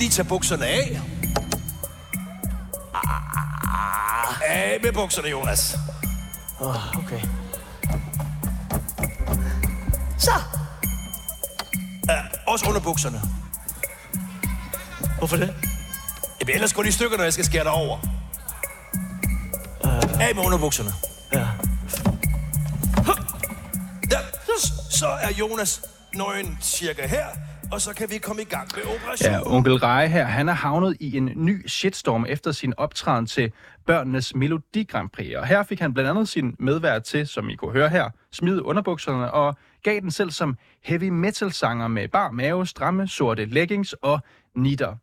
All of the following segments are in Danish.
Skal lige tage bukserne af. Af med bukserne, Jonas. Oh, okay. Så. Ja, også under bukserne. Hvorfor det? Jamen, ellers går de i stykker, når jeg skal skære dig over. Uh. Af med underbukserne. Ja. Ja, så er Jonas nøgen cirka her, og så kan vi komme i gang med operationen. Ja, onkel Rej her, han er havnet i en ny shitstorm efter sin optræden til børnenes Melodi Grand Prix. Og her fik han blandt andet sin medvært til, som I kunne høre her, smide underbukserne og gav den selv som heavy metal sanger med bar mave, stramme sorte leggings og nitter.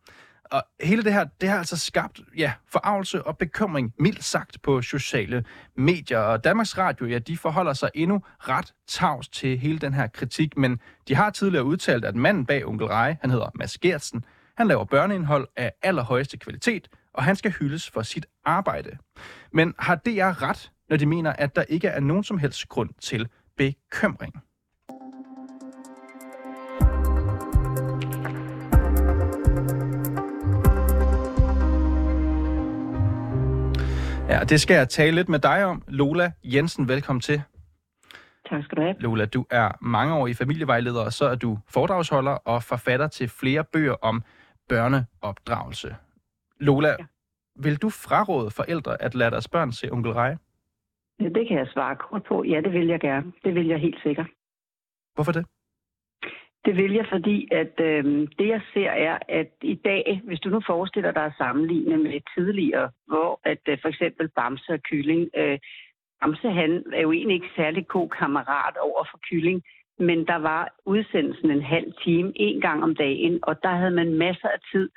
Og hele det her, det har altså skabt ja, forarvelse og bekymring, mildt sagt, på sociale medier. Og Danmarks Radio, ja, de forholder sig endnu ret tavs til hele den her kritik, men de har tidligere udtalt, at manden bag Onkel Rej, han hedder Mads Gertsen, han laver børneindhold af allerhøjeste kvalitet, og han skal hyldes for sit arbejde. Men har DR ret, når de mener, at der ikke er nogen som helst grund til bekymring? Ja, det skal jeg tale lidt med dig om. Lola Jensen, velkommen til. Tak skal du have. Lola, du er mangeårig familievejleder, og så er du foredragsholder og forfatter til flere bøger om børneopdragelse. Lola, ja. vil du fraråde forældre at lade deres børn se onkel Rej? Ja, det kan jeg svare kort på. Ja, det vil jeg gerne. Det vil jeg helt sikkert. Hvorfor det? Det vil jeg, fordi at øh, det jeg ser er, at i dag, hvis du nu forestiller dig at sammenligne med tidligere, hvor at øh, for eksempel Bamse og Kylling, øh, Bamse han er jo egentlig ikke særlig god kammerat over for Kylling, men der var udsendelsen en halv time en gang om dagen, og der havde man masser af tid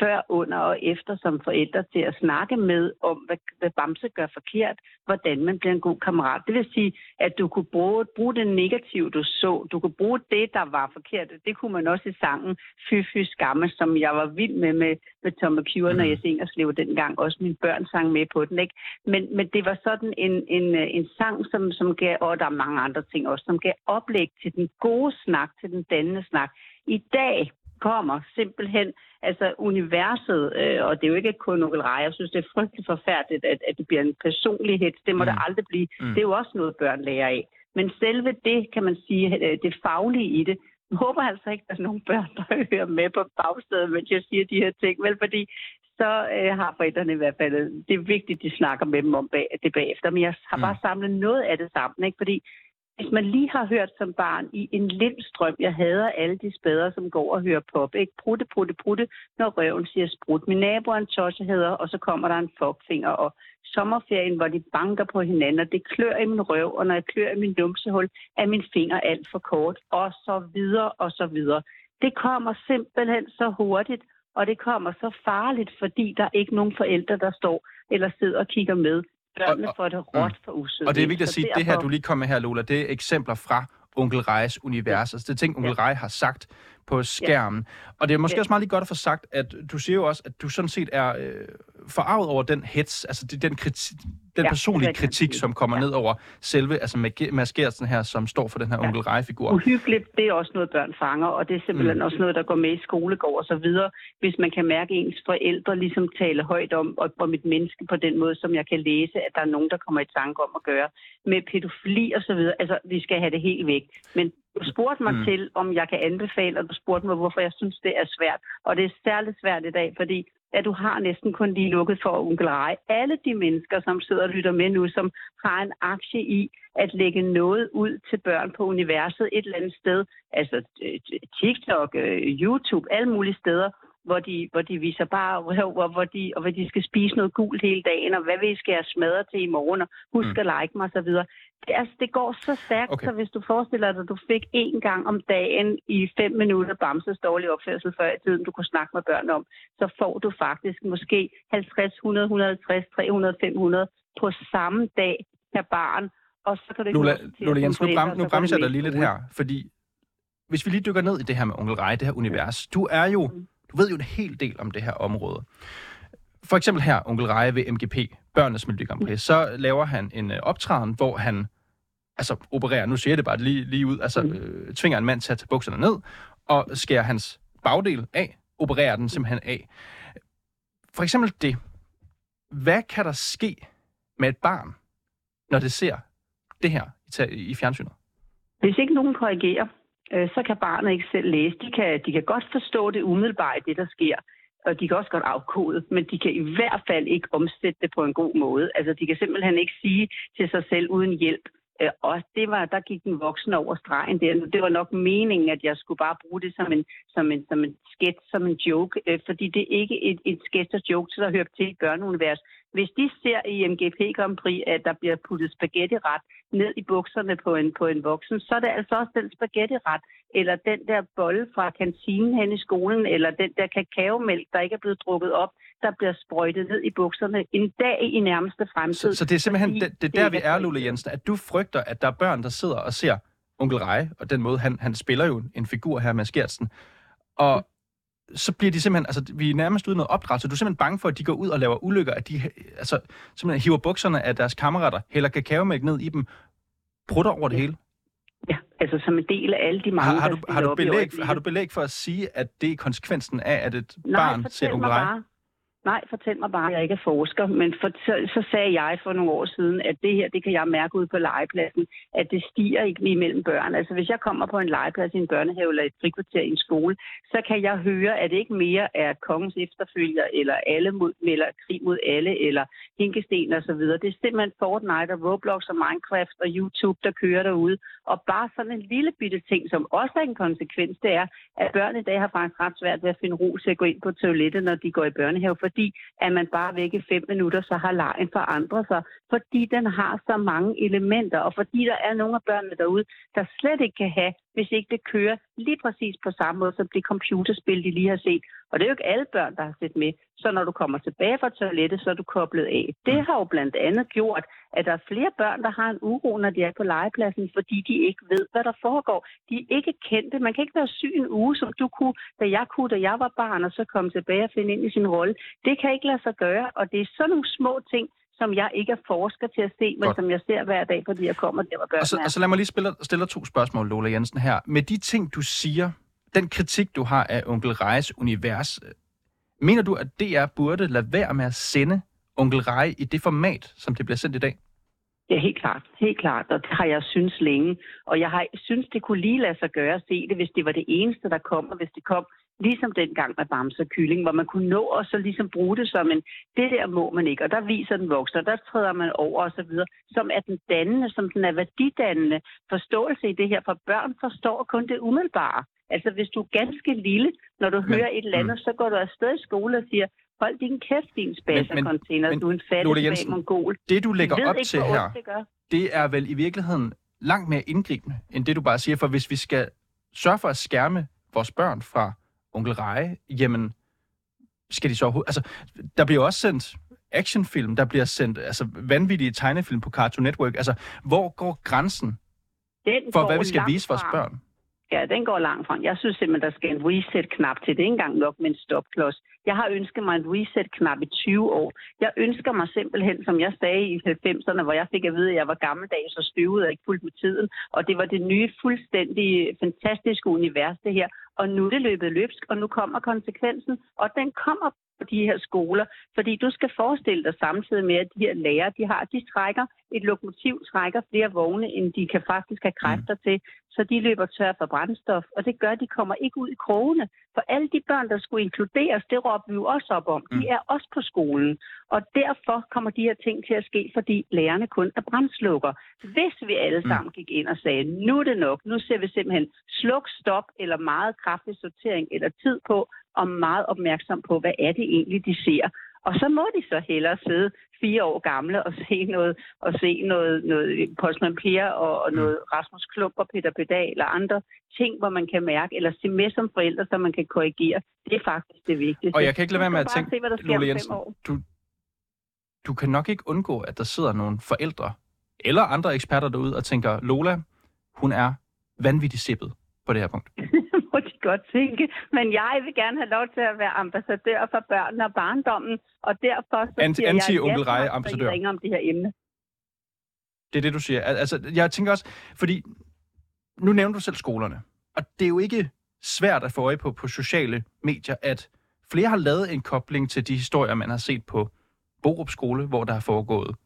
før, under og efter som forældre til at snakke med om, hvad, hvad Bamse gør forkert, hvordan man bliver en god kammerat. Det vil sige, at du kunne bruge, bruge det negative, du så. Du kunne bruge det, der var forkert. Det kunne man også i sangen Fy Fy Skamme, som jeg var vild med med, med Tom McCure, mm. når jeg Ingerslev dengang. Også mine børn sang med på den. Ikke? Men, men det var sådan en, en, en sang, som, som gav, og der er mange andre ting også, som gav oplæg til den gode snak, til den dannende snak. I dag, kommer simpelthen, altså universet, øh, og det er jo ikke kun onkel Rej, jeg synes, det er frygteligt forfærdeligt, at, at det bliver en personlighed. Det må mm. det aldrig blive. Mm. Det er jo også noget, børn lærer af. Men selve det, kan man sige, øh, det faglige i det, jeg håber altså ikke, at der er nogen børn, der hører med på bagstedet, mens jeg siger de her ting, vel, fordi så øh, har forældrene i hvert fald, det er vigtigt, at de snakker med dem om bag, det bagefter, men jeg har mm. bare samlet noget af det sammen, ikke? fordi hvis man lige har hørt som barn i en lindstrøm, jeg hader alle de spæder, som går og hører pop, ikke? Prutte, prutte, prutte, når røven siger sprut. Min nabo er en tosje hedder, og så kommer der en fuckfinger, og sommerferien, hvor de banker på hinanden, og det klør i min røv, og når jeg klør i min numsehul, er min finger alt for kort, og så videre, og så videre. Det kommer simpelthen så hurtigt, og det kommer så farligt, fordi der er ikke nogen forældre, der står eller sidder og kigger med børnene får det råt mm. for usødet. Og det er vigtigt at sige, at det her, du lige kom med her, Lola, det er eksempler fra Onkel Rejes univers. Ja. Altså, det er ting, Onkel ja. Rej har sagt på skærmen. Ja. Og det er måske ja. også meget lige godt at få sagt, at du siger jo også, at du sådan set er øh, forarvet over den hets, altså den, kritik, den ja, personlige det kritik, som kommer ja. ned over selve, altså Mads Gertsen her, som står for den her ja. onkel Rej-figur. Uhyggeligt, det er også noget, børn fanger, og det er simpelthen mm. også noget, der går med i skolegård og så videre. Hvis man kan mærke, at ens forældre ligesom taler højt om, og om et menneske på den måde, som jeg kan læse, at der er nogen, der kommer i tanke om at gøre med pædofili og så videre. Altså, vi skal have det helt væk. Men du spurgte mig mm. til, om jeg kan anbefale, og du spurgte mig, hvorfor jeg synes, det er svært. Og det er særligt svært i dag, fordi at du har næsten kun lige lukket for onkel Rej. Alle de mennesker, som sidder og lytter med nu, som har en aktie i at lægge noget ud til børn på universet et eller andet sted, altså TikTok, øh, YouTube, alle mulige steder, hvor de, hvor de viser bare, hvor, hvor, de, og hvor de skal spise noget gult hele dagen, og hvad vi skal have smadret til i morgen, og husk mm. at like mig osv. Det, altså, det går så stærkt, okay. så hvis du forestiller dig, at du fik én gang om dagen i fem minutter Bamses dårlige opførsel før i tiden, du kunne snakke med børn om, så får du faktisk måske 50, 100, 150, 300, 500 på samme dag per barn, og så kan du ikke... Lula Jens, nu, brem, nu bremser jeg dig lige lidt her, fordi hvis vi lige dykker ned i det her med Onkel Rej, det her univers, du er jo mm. Du ved jo en hel del om det her område. For eksempel her, onkel Reje ved MGP, Børnenes Melodi Grand Prix, så laver han en øh, optræden, hvor han altså opererer, nu siger jeg det bare lige, lige ud, altså mm. øh, tvinger en mand til at tage bukserne ned, og skærer hans bagdel af, opererer den simpelthen af. For eksempel det. Hvad kan der ske med et barn, når det ser det her i fjernsynet? Hvis ikke nogen korrigerer, øh, så kan barnet ikke selv læse. De kan, de kan godt forstå det umiddelbart, det der sker, og de kan også godt afkode, men de kan i hvert fald ikke omsætte det på en god måde. Altså, de kan simpelthen ikke sige til sig selv uden hjælp, Øh, og det var, der gik den voksne over stregen der. Det var nok meningen, at jeg skulle bare bruge det som en, som en, som en sketch, som en joke, øh, fordi det er ikke et, et sketch og joke, der hører til i børneunivers. Hvis de ser i MGP Grand Prix, at der bliver puttet spaghetti-ret ned i bukserne på en, på en voksen, så er det altså også den spaghetti-ret, eller den der bolle fra kantinen hen i skolen, eller den der kakaomælk, der ikke er blevet drukket op, der bliver sprøjtet ned i bukserne en dag i nærmeste fremtid. Så, så det er simpelthen det, det er der, vi er, Lule Jensen, at du frygter, at der er børn, der sidder og ser onkel Rej, og den måde, han, han spiller jo en figur her med Skjertsen. Og så bliver de simpelthen, altså vi er nærmest ude noget opdrag, så du er simpelthen bange for, at de går ud og laver ulykker, at de altså, simpelthen hiver bukserne af deres kammerater, hælder kakaomælk ned i dem, prutter over det hele. Ja, altså som en del af alle de mange, har, har, du, har, du belæg, har du belæg for at sige, at det er konsekvensen af, at et Nej, barn ser onkel Rej? Nej, fortæl mig bare, at jeg ikke er forsker. Men for, så, så sagde jeg for nogle år siden, at det her, det kan jeg mærke ud på legepladsen, at det stiger ikke imellem børn. Altså hvis jeg kommer på en legeplads i en børnehave eller et frikvarter i en skole, så kan jeg høre, at det ikke mere er kongens efterfølger, eller alle mod, eller krig mod alle, eller hinkesten og så videre. Det er simpelthen Fortnite og Roblox og Minecraft og YouTube, der kører derude. Og bare sådan en lille bitte ting, som også er en konsekvens, det er, at børn i dag har faktisk ret svært ved at finde ro til at gå ind på toilettet, når de går i børnehave, for fordi at man bare væk i fem minutter, så har lejen forandret sig. Fordi den har så mange elementer, og fordi der er nogle af børnene derude, der slet ikke kan have, hvis ikke det kører lige præcis på samme måde som det computerspil, de lige har set. Og det er jo ikke alle børn, der har set med. Så når du kommer tilbage fra toilettet, så er du koblet af. Det har jo blandt andet gjort, at der er flere børn, der har en uro, når de er på legepladsen, fordi de ikke ved, hvad der foregår. De er ikke kendte. Man kan ikke være syg en uge, som du kunne, da jeg kunne, da jeg var barn, og så komme tilbage og finde ind i sin rolle. Det kan ikke lade sig gøre, og det er sådan nogle små ting, som jeg ikke er forsker til at se, men Godt. som jeg ser hver dag, fordi jeg kommer der, hvor børn og så, er. Og så lad mig lige spille, stille to spørgsmål, Lola Jensen, her. Med de ting, du siger, den kritik, du har af Onkel Rejes univers, mener du, at DR burde lade være med at sende Onkel Rej i det format, som det bliver sendt i dag? Ja, helt klart. Helt klart. Og det har jeg synes længe. Og jeg har synes, det kunne lige lade sig gøre at se det, hvis det var det eneste, der kom, og hvis det kom ligesom dengang med Bamse og Kylling, hvor man kunne nå og så ligesom bruge det som en, det der må man ikke, og der viser den voksne, og der træder man over og så videre, som er den dannende, som den er værdidannende forståelse i det her, for børn forstår kun det umiddelbare. Altså hvis du er ganske lille, når du men, hører et eller andet, mm. så går du afsted i skole og siger, hold din kæft, din container du er en fattig mongol. Det du lægger op ikke, til her, det, det er vel i virkeligheden langt mere indgribende, end det du bare siger, for hvis vi skal sørge for at skærme vores børn fra onkel Reje, jamen, skal de så. Altså, der bliver også sendt actionfilm, der bliver sendt altså, vanvittige tegnefilm på Cartoon Network. Altså, hvor går grænsen Den for, hvad vi skal vise vores børn? Ja, den går langt frem. Jeg synes simpelthen, der skal en reset-knap til. Det er ikke engang nok med en stopklods. Jeg har ønsket mig en reset-knap i 20 år. Jeg ønsker mig simpelthen, som jeg sagde i 90'erne, hvor jeg fik at vide, at jeg var gammeldags og støvet og ikke fuldt med tiden. Og det var det nye, fuldstændig fantastiske univers, det her. Og nu er det løbet løbsk, og nu kommer konsekvensen. Og den kommer de her skoler. Fordi du skal forestille dig samtidig med, at de her lærere, de har, de trækker, et lokomotiv trækker flere vogne, end de kan faktisk have kræfter mm. til. Så de løber tør for brændstof, og det gør, at de kommer ikke ud i krogene. For alle de børn, der skulle inkluderes, det råber vi jo også op om. De mm. er også på skolen. Og derfor kommer de her ting til at ske, fordi lærerne kun er brændslukker. Hvis vi alle mm. sammen gik ind og sagde, nu er det nok, nu ser vi simpelthen sluk, stop eller meget kraftig sortering eller tid på, og meget opmærksom på, hvad er det egentlig, de ser. Og så må de så hellere sidde fire år gamle og se noget, og se noget, noget Postman Per og, og mm. noget Rasmus Klump og Peter Pedal eller andre ting, hvor man kan mærke, eller se med som forældre, så man kan korrigere. Det er faktisk det vigtigste. Og jeg kan ikke lade være med at tænke, se, Lole Jensen, du, du kan nok ikke undgå, at der sidder nogle forældre eller andre eksperter derude og tænker, Lola, hun er vanvittigt sippet på det her punkt. godt tænke. Men jeg vil gerne have lov til at være ambassadør for børnene og barndommen, og derfor så Anti, siger anti jeg, onkel Rej, ambassadør. ringer om det her emne. Det er det, du siger. Altså, jeg tænker også, fordi nu nævner du selv skolerne, og det er jo ikke svært at få øje på på sociale medier, at flere har lavet en kobling til de historier, man har set på Borup skole, hvor der har foregået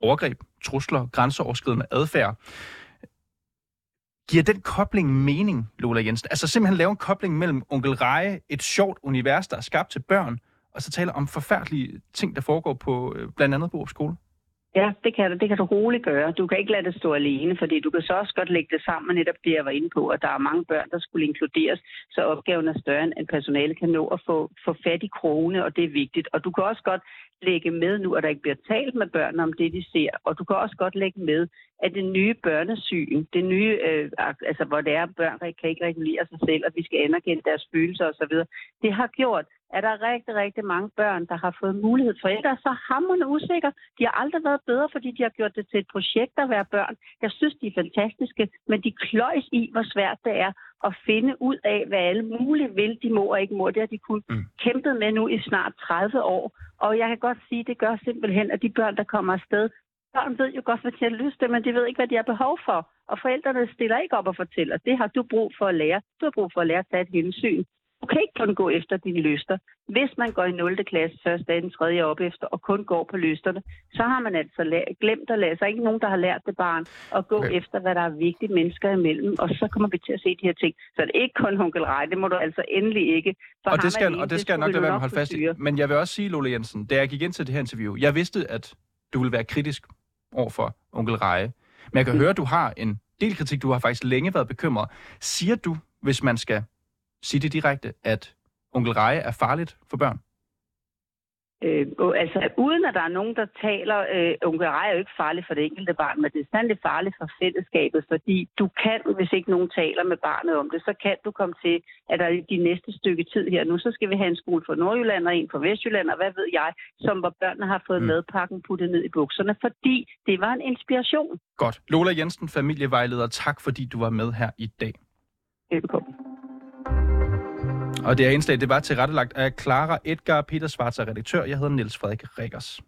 overgreb, trusler, grænseoverskridende adfærd. Giver den kobling mening, Lola Jensen? Altså simpelthen lave en kobling mellem Onkel Reje, et sjovt univers, der er skabt til børn, og så tale om forfærdelige ting, der foregår på øh, blandt andet Borup skole? Ja, det kan, du, det kan du roligt gøre. Du kan ikke lade det stå alene, fordi du kan så også godt lægge det sammen med netop det, jeg var inde på, at der er mange børn, der skulle inkluderes, så opgaven er større, end personale kan nå at få, få fat i krone, og det er vigtigt. Og du kan også godt lægge med nu, at der ikke bliver talt med børn om det, de ser. Og du kan også godt lægge med, at det nye børnesyn, det nye, øh, altså hvor det er, at børn kan ikke regulere sig selv, og vi skal anerkende deres følelser osv., det har gjort, at der er rigtig, rigtig mange børn, der har fået mulighed. for er så hammerende usikre. De har aldrig været bedre, fordi de har gjort det til et projekt at være børn. Jeg synes, de er fantastiske, men de kløjs i, hvor svært det er at finde ud af, hvad alle mulige vil, de må og ikke må. Det har de kun mm. kæmpet med nu i snart 30 år. Og jeg kan godt sige, at det gør simpelthen, at de børn, der kommer afsted, børn ved jo godt, hvad de har lyst til, men de ved ikke, hvad de har behov for. Og forældrene stiller ikke op og fortæller. Det har du brug for at lære. Du har brug for at lære at tage et hensyn. Du kan ikke kun gå efter dine lyster. Hvis man går i 0. klasse første, anden, tredje op efter, og kun går på lysterne, så har man altså glemt at. Så er ikke nogen, der har lært det barn at gå okay. efter, hvad der er vigtigt mennesker imellem, og så kommer vi til at se de her ting. Så det er ikke kun hunkelrej, det må du altså endelig ikke. For og det skal, alene, og det skal jeg nok lade være med at holde fast i. Men jeg vil også sige, Lola Jensen, da jeg gik ind til det her interview, jeg vidste, at du ville være kritisk over for onkel Reje. Men jeg kan mm. høre, at du har en del kritik. Du har faktisk længe været bekymret. Siger du, hvis man skal sige det direkte, at onkel Reje er farligt for børn? Øh, altså, uden at der er nogen, der taler, øh, onkel Reje er jo ikke farlig for det enkelte barn, men det er sandelig farligt for fællesskabet, fordi du kan, hvis ikke nogen taler med barnet om det, så kan du komme til, at der i de næste stykke tid her nu, så skal vi have en skole for Nordjylland og en for Vestjylland, og hvad ved jeg, som hvor børnene har fået mm. madpakken puttet ned i bukserne, fordi det var en inspiration. Godt. Lola Jensen, familievejleder, tak fordi du var med her i dag. Velkommen. Og det her indslag, det var tilrettelagt af Clara Edgar Peter Svarts, redaktør. Jeg hedder Niels Frederik Rikkers.